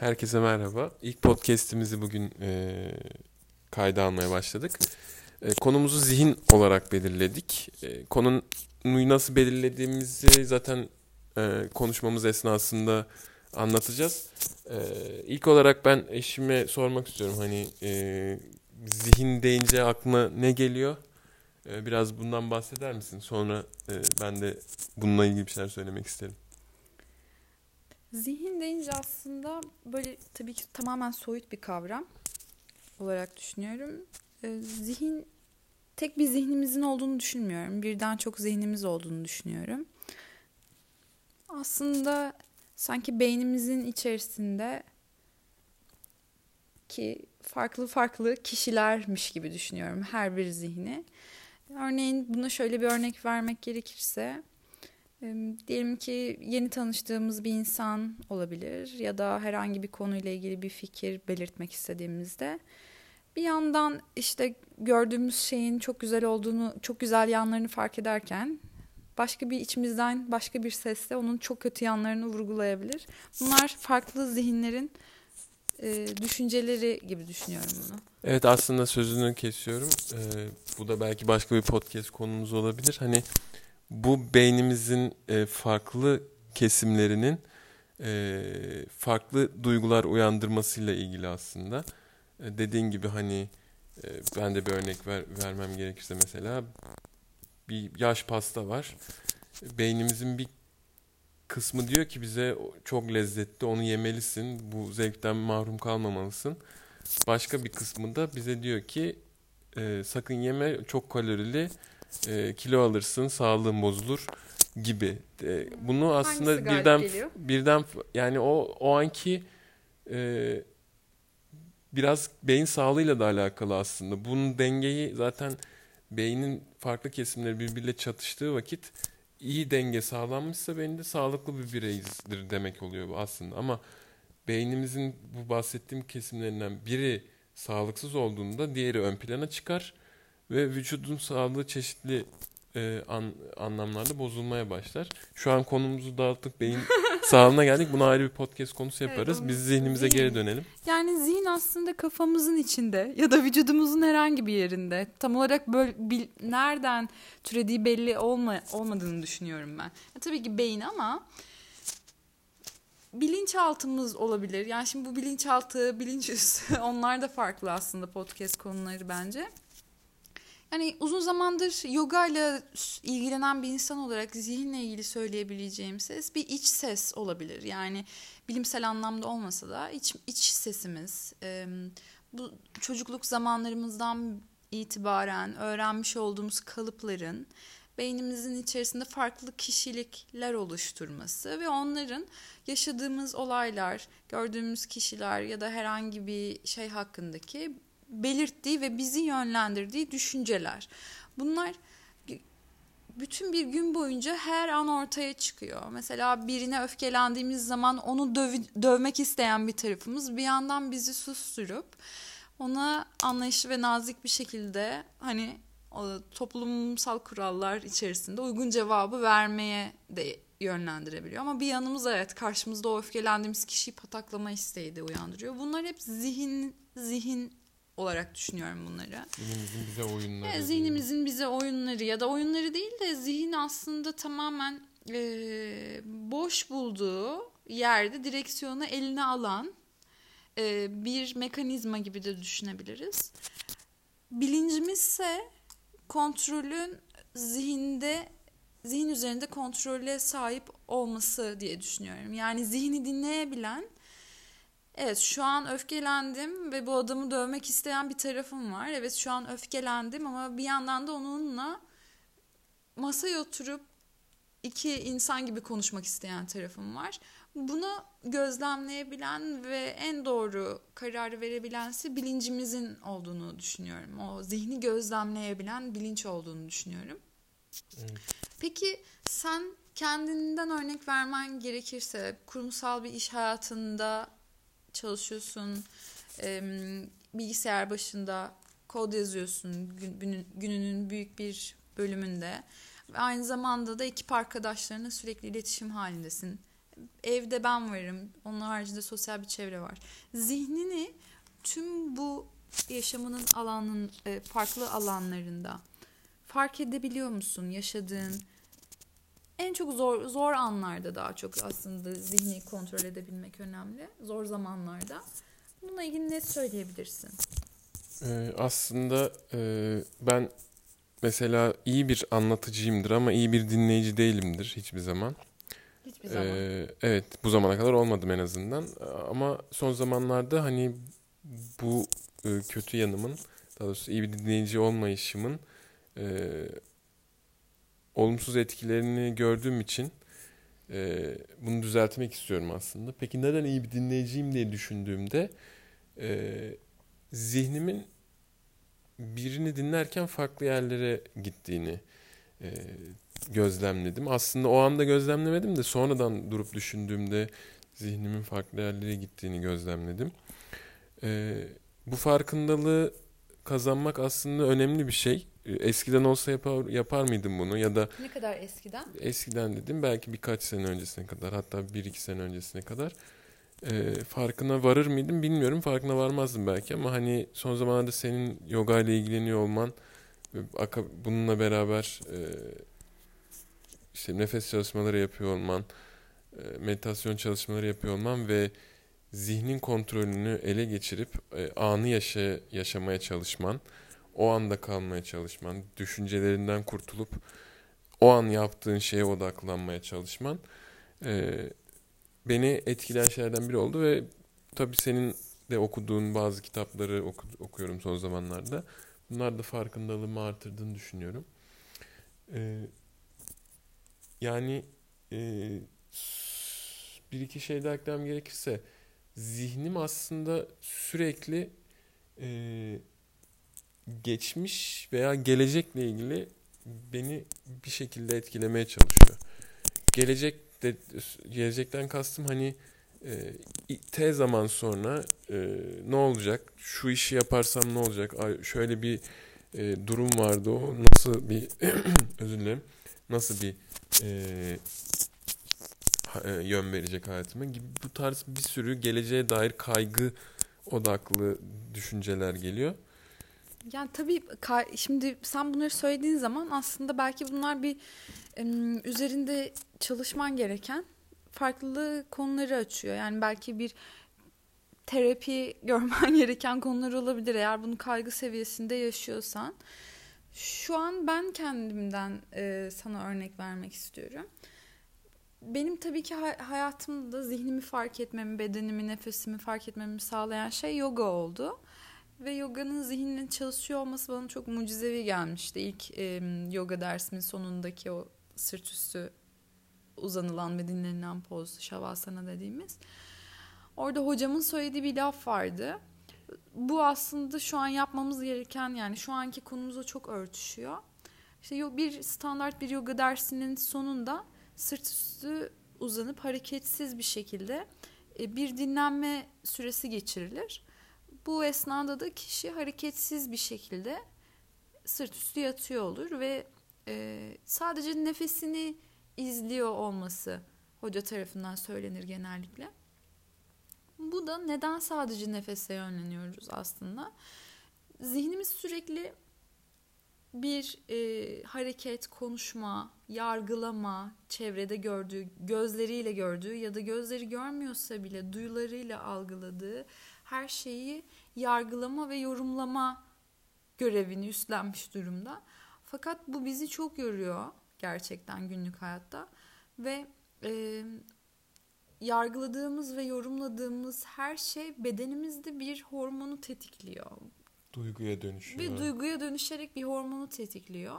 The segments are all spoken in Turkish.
Herkese merhaba. İlk podcast'imizi bugün e, kayda almaya başladık. E, konumuzu zihin olarak belirledik. E, konuyu nasıl belirlediğimizi zaten e, konuşmamız esnasında anlatacağız. E, ilk olarak ben eşime sormak istiyorum. Hani e, zihin deyince aklına ne geliyor? E, biraz bundan bahseder misin? Sonra e, ben de bununla ilgili bir şeyler söylemek isterim. Zihin deyince aslında böyle tabii ki tamamen soyut bir kavram olarak düşünüyorum. Ee, zihin tek bir zihnimizin olduğunu düşünmüyorum. Birden çok zihnimiz olduğunu düşünüyorum. Aslında sanki beynimizin içerisinde ki farklı farklı kişilermiş gibi düşünüyorum her bir zihni. Örneğin buna şöyle bir örnek vermek gerekirse Diyelim ki yeni tanıştığımız bir insan olabilir ya da herhangi bir konuyla ilgili bir fikir belirtmek istediğimizde bir yandan işte gördüğümüz şeyin çok güzel olduğunu, çok güzel yanlarını fark ederken başka bir içimizden başka bir sesle onun çok kötü yanlarını vurgulayabilir. Bunlar farklı zihinlerin e, düşünceleri gibi düşünüyorum bunu. Evet aslında sözünü kesiyorum. Ee, bu da belki başka bir podcast konumuz olabilir. Hani bu beynimizin e, farklı kesimlerinin e, farklı duygular uyandırmasıyla ilgili aslında. E, dediğin gibi hani e, ben de bir örnek ver, vermem gerekirse mesela bir yaş pasta var. Beynimizin bir kısmı diyor ki bize çok lezzetli onu yemelisin. Bu zevkten mahrum kalmamalısın. Başka bir kısmı da bize diyor ki e, sakın yeme çok kalorili e, kilo alırsın, sağlığın bozulur gibi. E, bunu aslında Hangisi birden birden yani o o anki e, biraz beyin sağlığıyla da alakalı aslında. Bunun dengeyi zaten beynin farklı kesimleri birbiriyle çatıştığı vakit iyi denge sağlanmışsa beyinde sağlıklı bir bireyizdir demek oluyor bu aslında. Ama beynimizin bu bahsettiğim kesimlerinden biri sağlıksız olduğunda diğeri ön plana çıkar ve vücudun sağlığı çeşitli e, an, anlamlarda bozulmaya başlar. Şu an konumuzu dağıttık beyin sağlığına geldik. Buna ayrı bir podcast konusu yaparız. Evet, Biz zihnimize zihin. geri dönelim. Yani zihin aslında kafamızın içinde ya da vücudumuzun herhangi bir yerinde. Tam olarak böyle bil, nereden türediği belli olma, olmadığını düşünüyorum ben. Ya, tabii ki beyin ama bilinçaltımız olabilir. Yani şimdi bu bilinçaltı, bilinçüstü onlar da farklı aslında podcast konuları bence. Yani uzun zamandır yoga ile ilgilenen bir insan olarak zihinle ilgili söyleyebileceğim ses bir iç ses olabilir. Yani bilimsel anlamda olmasa da iç, iç sesimiz. bu çocukluk zamanlarımızdan itibaren öğrenmiş olduğumuz kalıpların beynimizin içerisinde farklı kişilikler oluşturması ve onların yaşadığımız olaylar, gördüğümüz kişiler ya da herhangi bir şey hakkındaki belirttiği ve bizi yönlendirdiği düşünceler. Bunlar bütün bir gün boyunca her an ortaya çıkıyor. Mesela birine öfkelendiğimiz zaman onu döv dövmek isteyen bir tarafımız bir yandan bizi susturup ona anlayışlı ve nazik bir şekilde hani toplumsal kurallar içerisinde uygun cevabı vermeye de yönlendirebiliyor. Ama bir yanımız evet karşımızda o öfkelendiğimiz kişiyi pataklama isteği de uyandırıyor. Bunlar hep zihin zihin olarak düşünüyorum bunları. Zihnimizin bize oyunları. E, zihnimizin bize oyunları ya da oyunları değil de zihin aslında tamamen e, boş bulduğu yerde direksiyonu eline alan e, bir mekanizma gibi de düşünebiliriz. Bilincimizse kontrolün zihinde zihin üzerinde kontrole sahip olması diye düşünüyorum. Yani zihni dinleyebilen Evet şu an öfkelendim ve bu adamı dövmek isteyen bir tarafım var. Evet şu an öfkelendim ama bir yandan da onunla masaya oturup iki insan gibi konuşmak isteyen tarafım var. Bunu gözlemleyebilen ve en doğru kararı verebilensi bilincimizin olduğunu düşünüyorum. O zihni gözlemleyebilen bilinç olduğunu düşünüyorum. Evet. Peki sen kendinden örnek vermen gerekirse kurumsal bir iş hayatında çalışıyorsun, e, bilgisayar başında kod yazıyorsun gün, gününün büyük bir bölümünde. Ve aynı zamanda da ekip arkadaşlarına sürekli iletişim halindesin. evde ben varım. Onun haricinde sosyal bir çevre var. Zihnini tüm bu yaşamının alanın e, farklı alanlarında fark edebiliyor musun yaşadığın en çok zor zor anlarda daha çok aslında zihni kontrol edebilmek önemli. Zor zamanlarda. Bununla ilgili ne söyleyebilirsin? Ee, aslında e, ben mesela iyi bir anlatıcıyımdır ama iyi bir dinleyici değilimdir hiçbir zaman. Hiçbir zaman. Ee, evet bu zamana kadar olmadım en azından. Ama son zamanlarda hani bu e, kötü yanımın daha doğrusu iyi bir dinleyici olmayışımın e, olumsuz etkilerini gördüğüm için e, bunu düzeltmek istiyorum aslında. Peki neden iyi bir dinleyiciyim diye düşündüğümde e, zihnimin birini dinlerken farklı yerlere gittiğini e, gözlemledim. Aslında o anda gözlemlemedim de sonradan durup düşündüğümde zihnimin farklı yerlere gittiğini gözlemledim. E, bu farkındalığı kazanmak aslında önemli bir şey. E, eskiden olsa yapar, yapar mıydım bunu ya da ne kadar eskiden? eskiden dedim belki birkaç sene öncesine kadar hatta bir iki sene öncesine kadar e, farkına varır mıydım bilmiyorum farkına varmazdım belki ama hani son zamanlarda senin yoga ile ilgileniyor olman bununla beraber e, işte nefes çalışmaları yapıyor olman e, meditasyon çalışmaları yapıyor olman ve zihnin kontrolünü ele geçirip e, anı yaşa, yaşamaya çalışman o anda kalmaya çalışman düşüncelerinden kurtulup o an yaptığın şeye odaklanmaya çalışman e, beni etkileyen şeylerden biri oldu ve tabii senin de okuduğun bazı kitapları oku, okuyorum son zamanlarda. Bunlar da farkındalığımı artırdığını düşünüyorum. Ee, yani e, bir iki şey daha eklemem gerekirse zihnim aslında sürekli e, geçmiş veya gelecekle ilgili beni bir şekilde etkilemeye çalışıyor. Gelecek de gelecekten kastım hani e, T zaman sonra e, ne olacak? Şu işi yaparsam ne olacak? Ay, şöyle bir e, durum vardı o nasıl bir özür dilerim nasıl bir e, e, yön verecek hayatıma gibi bu tarz bir sürü geleceğe dair kaygı odaklı düşünceler geliyor. Yani tabii şimdi sen bunları söylediğin zaman aslında belki bunlar bir üzerinde çalışman gereken farklı konuları açıyor. Yani belki bir terapi görmen gereken konular olabilir eğer bunu kaygı seviyesinde yaşıyorsan. Şu an ben kendimden e, sana örnek vermek istiyorum. Benim tabii ki hayatımda zihnimi fark etmemi, bedenimi, nefesimi fark etmemi sağlayan şey yoga oldu. Ve yoganın zihninin çalışıyor olması bana çok mucizevi gelmişti. İlk e, yoga dersimin sonundaki o sırt üstü uzanılan ve dinlenilen poz, şavasana dediğimiz. Orada hocamın söylediği bir laf vardı. Bu aslında şu an yapmamız gereken yani şu anki konumuza çok örtüşüyor. İşte bir standart bir yoga dersinin sonunda sırt üstü uzanıp hareketsiz bir şekilde bir dinlenme süresi geçirilir. Bu esnada da kişi hareketsiz bir şekilde sırt üstü yatıyor olur ve e, sadece nefesini izliyor olması hoca tarafından söylenir genellikle. Bu da neden sadece nefese yönleniyoruz aslında? Zihnimiz sürekli bir e, hareket, konuşma, yargılama, çevrede gördüğü, gözleriyle gördüğü ya da gözleri görmüyorsa bile duyularıyla algıladığı her şeyi yargılama ve yorumlama görevini üstlenmiş durumda. Fakat bu bizi çok yoruyor gerçekten günlük hayatta ve e, yargıladığımız ve yorumladığımız her şey bedenimizde bir hormonu tetikliyor. Duyguya dönüşüyor. Ve duyguya dönüşerek bir hormonu tetikliyor.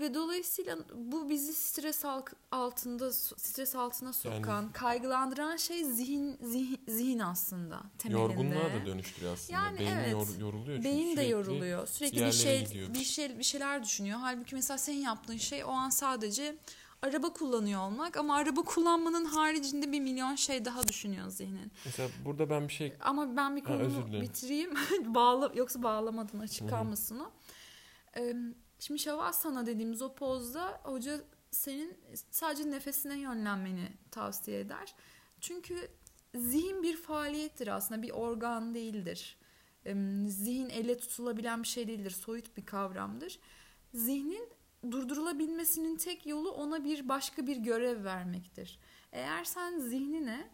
Ve dolayısıyla bu bizi stres altında stres altına sokan, yani, kaygılandıran şey zihin, zihin zihin aslında temelinde. Yorgunluğa da dönüştürüyor aslında. Yani Beyin evet. Yor, yoruluyor çünkü Beyin de yoruluyor. Sürekli bir şey gidiyor. bir şey bir şeyler düşünüyor. Halbuki mesela senin yaptığın şey o an sadece araba kullanıyor olmak ama araba kullanmanın haricinde bir milyon şey daha düşünüyor zihnin. Mesela burada ben bir şey ama ben bir konumu ha, bitireyim. Bağla yoksa bağlamadan açık kalmasın o. Ee, Şimdi Şavasana dediğimiz o pozda hoca senin sadece nefesine yönlenmeni tavsiye eder. Çünkü zihin bir faaliyettir aslında bir organ değildir. Zihin elle tutulabilen bir şey değildir. Soyut bir kavramdır. Zihnin durdurulabilmesinin tek yolu ona bir başka bir görev vermektir. Eğer sen zihnine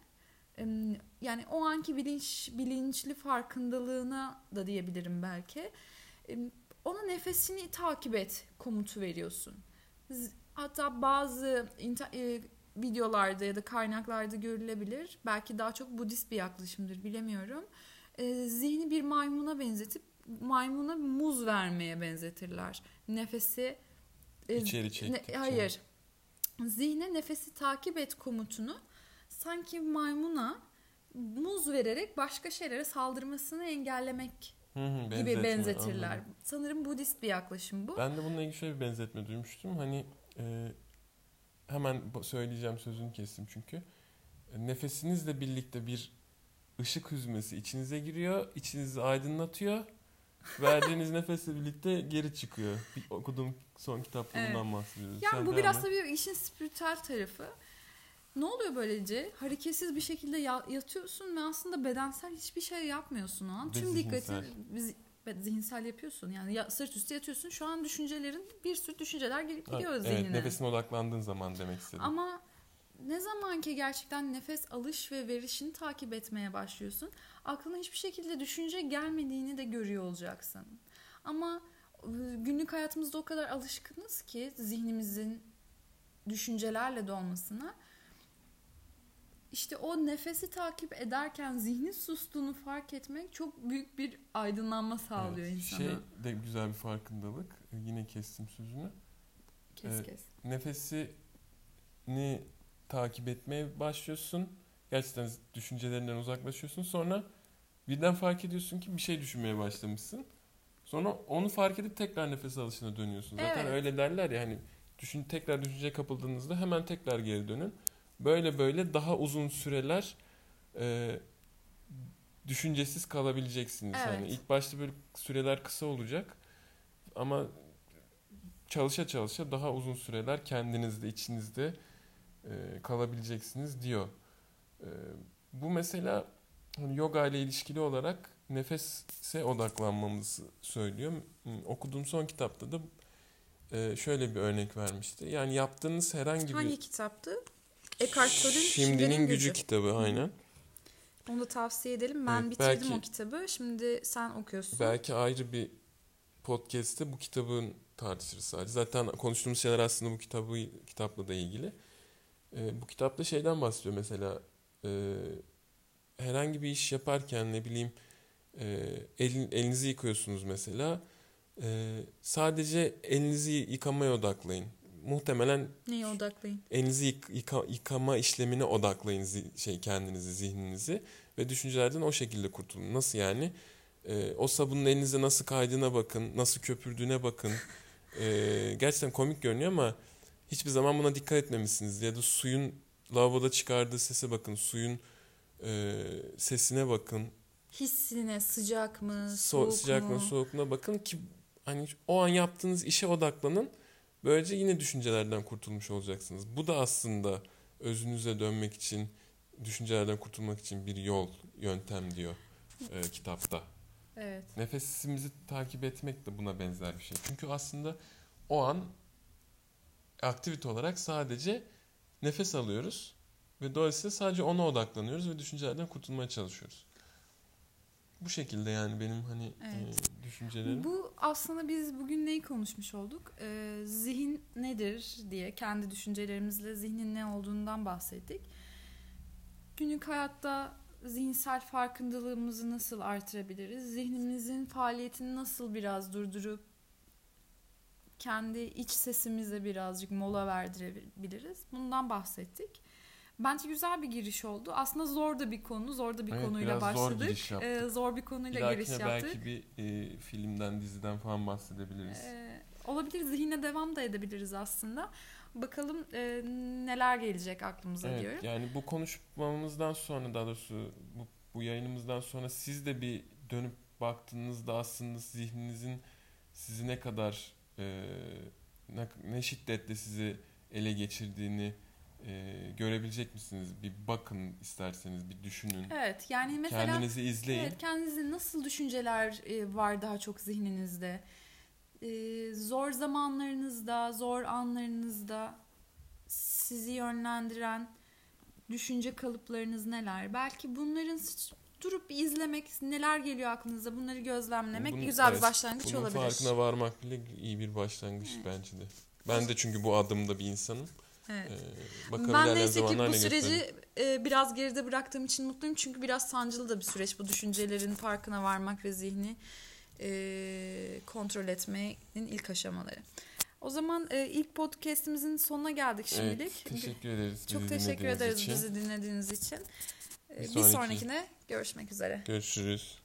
yani o anki bilinç bilinçli farkındalığına da diyebilirim belki. Ona nefesini takip et komutu veriyorsun. Hatta bazı e, videolarda ya da kaynaklarda görülebilir. Belki daha çok Budist bir yaklaşımdır bilemiyorum. E, zihni bir maymuna benzetip maymuna muz vermeye benzetirler. Nefesi e, içeri çektik. Ne, hayır. Zihne nefesi takip et komutunu sanki maymuna muz vererek başka şeylere saldırmasını engellemek hı hı, gibi benzetirler. Anladım. Sanırım Budist bir yaklaşım bu. Ben de bununla ilgili şöyle bir benzetme duymuştum. Hani e, hemen söyleyeceğim sözünü kestim çünkü. E, nefesinizle birlikte bir ışık hüzmesi içinize giriyor, içinizi aydınlatıyor. Verdiğiniz nefesle birlikte geri çıkıyor. Bir okuduğum son evet. bundan bahsediyoruz. Yani Sen bu biraz tabii işin spiritüel tarafı. Ne oluyor böylece? Hareketsiz bir şekilde yatıyorsun ve aslında bedensel hiçbir şey yapmıyorsun o an. Tüm dikkatin zihinsel yapıyorsun. Yani ya, sırt üstü yatıyorsun. Şu an düşüncelerin bir sürü düşünceler gelip gidiyor evet, zihnine. Evet, nefesine odaklandığın zaman demek istedim. Ama ne zaman ki gerçekten nefes alış ve verişini takip etmeye başlıyorsun, aklına hiçbir şekilde düşünce gelmediğini de görüyor olacaksın. Ama ıı, günlük hayatımızda o kadar alışkınız ki zihnimizin düşüncelerle dolmasına işte o nefesi takip ederken zihnin sustuğunu fark etmek çok büyük bir aydınlanma sağlıyor evet, insana. Şey de güzel bir farkındalık. Yine kestim sözünü. Kes ee, kes. Nefesini takip etmeye başlıyorsun. Gerçekten düşüncelerinden uzaklaşıyorsun. Sonra birden fark ediyorsun ki bir şey düşünmeye başlamışsın. Sonra onu fark edip tekrar nefes alışına dönüyorsun. Zaten evet. öyle derler ya hani düşün tekrar düşünceye kapıldığınızda hemen tekrar geri dönün böyle böyle daha uzun süreler e, düşüncesiz kalabileceksiniz. Evet. Yani ilk başta böyle süreler kısa olacak ama çalışa çalışa daha uzun süreler kendinizde, içinizde e, kalabileceksiniz diyor. E, bu mesela hani yoga ile ilişkili olarak nefese odaklanmamızı söylüyor. Okuduğum son kitapta da e, şöyle bir örnek vermişti. Yani yaptığınız herhangi bir... Hangi kitaptı? Eckhart Tolle'ün Şimdinin Gücü, Gücü kitabı aynen. Onu da tavsiye edelim. Ben evet, bitirdim belki, o kitabı. Şimdi sen okuyorsun. Belki ayrı bir podcast'te bu kitabın tartışırız sadece. Zaten konuştuğumuz şeyler aslında bu kitabı kitapla da ilgili. Ee, bu kitapta şeyden bahsediyor mesela e, herhangi bir iş yaparken ne bileyim e, elin, elinizi yıkıyorsunuz mesela. E, sadece elinizi yıkamaya odaklayın muhtemelen neye odaklayın? Elinizi yıka, yıkama işlemine odaklayın zi, şey kendinizi, zihninizi ve düşüncelerden o şekilde kurtulun. Nasıl yani? Ee, o sabunun elinize nasıl kaydığına bakın, nasıl köpürdüğüne bakın. Ee, gerçekten komik görünüyor ama hiçbir zaman buna dikkat etmemişsiniz. Ya da suyun lavaboda çıkardığı sese bakın, suyun e, sesine bakın. Hissine sıcak mı, soğuk so, sıcak mı, soğuk mu bakın ki hani o an yaptığınız işe odaklanın Böylece yine düşüncelerden kurtulmuş olacaksınız. Bu da aslında özünüze dönmek için, düşüncelerden kurtulmak için bir yol, yöntem diyor e, kitapta. Evet. Nefesimizi takip etmek de buna benzer bir şey. Çünkü aslında o an aktivite olarak sadece nefes alıyoruz ve dolayısıyla sadece ona odaklanıyoruz ve düşüncelerden kurtulmaya çalışıyoruz. Bu şekilde yani benim hani evet. e, düşüncelerim. Bu aslında biz bugün neyi konuşmuş olduk? Ee, zihin nedir diye kendi düşüncelerimizle zihnin ne olduğundan bahsettik. Günlük hayatta zihinsel farkındalığımızı nasıl artırabiliriz? Zihnimizin faaliyetini nasıl biraz durdurup kendi iç sesimize birazcık mola verdirebiliriz? Bundan bahsettik. Bence güzel bir giriş oldu. Aslında zor da bir konu, zor da bir evet, konuyla başladık. Zor, giriş yaptık. Ee, zor bir konuyla bir giriş yaptık. belki bir e, filmden, diziden falan bahsedebiliriz. Ee, olabilir, zihine devam da edebiliriz aslında. Bakalım e, neler gelecek aklımıza evet, diyorum. Yani bu konuşmamızdan sonra daha doğrusu bu, bu yayınımızdan sonra siz de bir dönüp baktığınızda aslında zihninizin sizi ne kadar e, ne, ne şiddetle sizi ele geçirdiğini e, görebilecek misiniz? Bir bakın isterseniz, bir düşünün. Evet yani mesela Kendinizi izleyin. evet, kendinizde nasıl düşünceler e, var daha çok zihninizde? E, zor zamanlarınızda, zor anlarınızda sizi yönlendiren düşünce kalıplarınız neler? Belki bunların durup izlemek, neler geliyor aklınıza bunları gözlemlemek Bunun- güzel evet, bir başlangıç Bunun olabilir. farkına varmak bile iyi bir başlangıç Evet. bence de. Ben de çünkü bu adımda bir insanım. Evet. Ee, bakalım Ben neyse ki bu süreci e, biraz geride bıraktığım için mutluyum. Çünkü biraz sancılı da bir süreç bu düşüncelerin farkına varmak ve zihni e, kontrol etmenin ilk aşamaları. O zaman e, ilk podcastimizin sonuna geldik şimdilik. Evet, teşekkür ederiz. Çok teşekkür ederiz için. bizi dinlediğiniz için. E, Bir bir sonraki- sonrakine görüşmek üzere. Görüşürüz.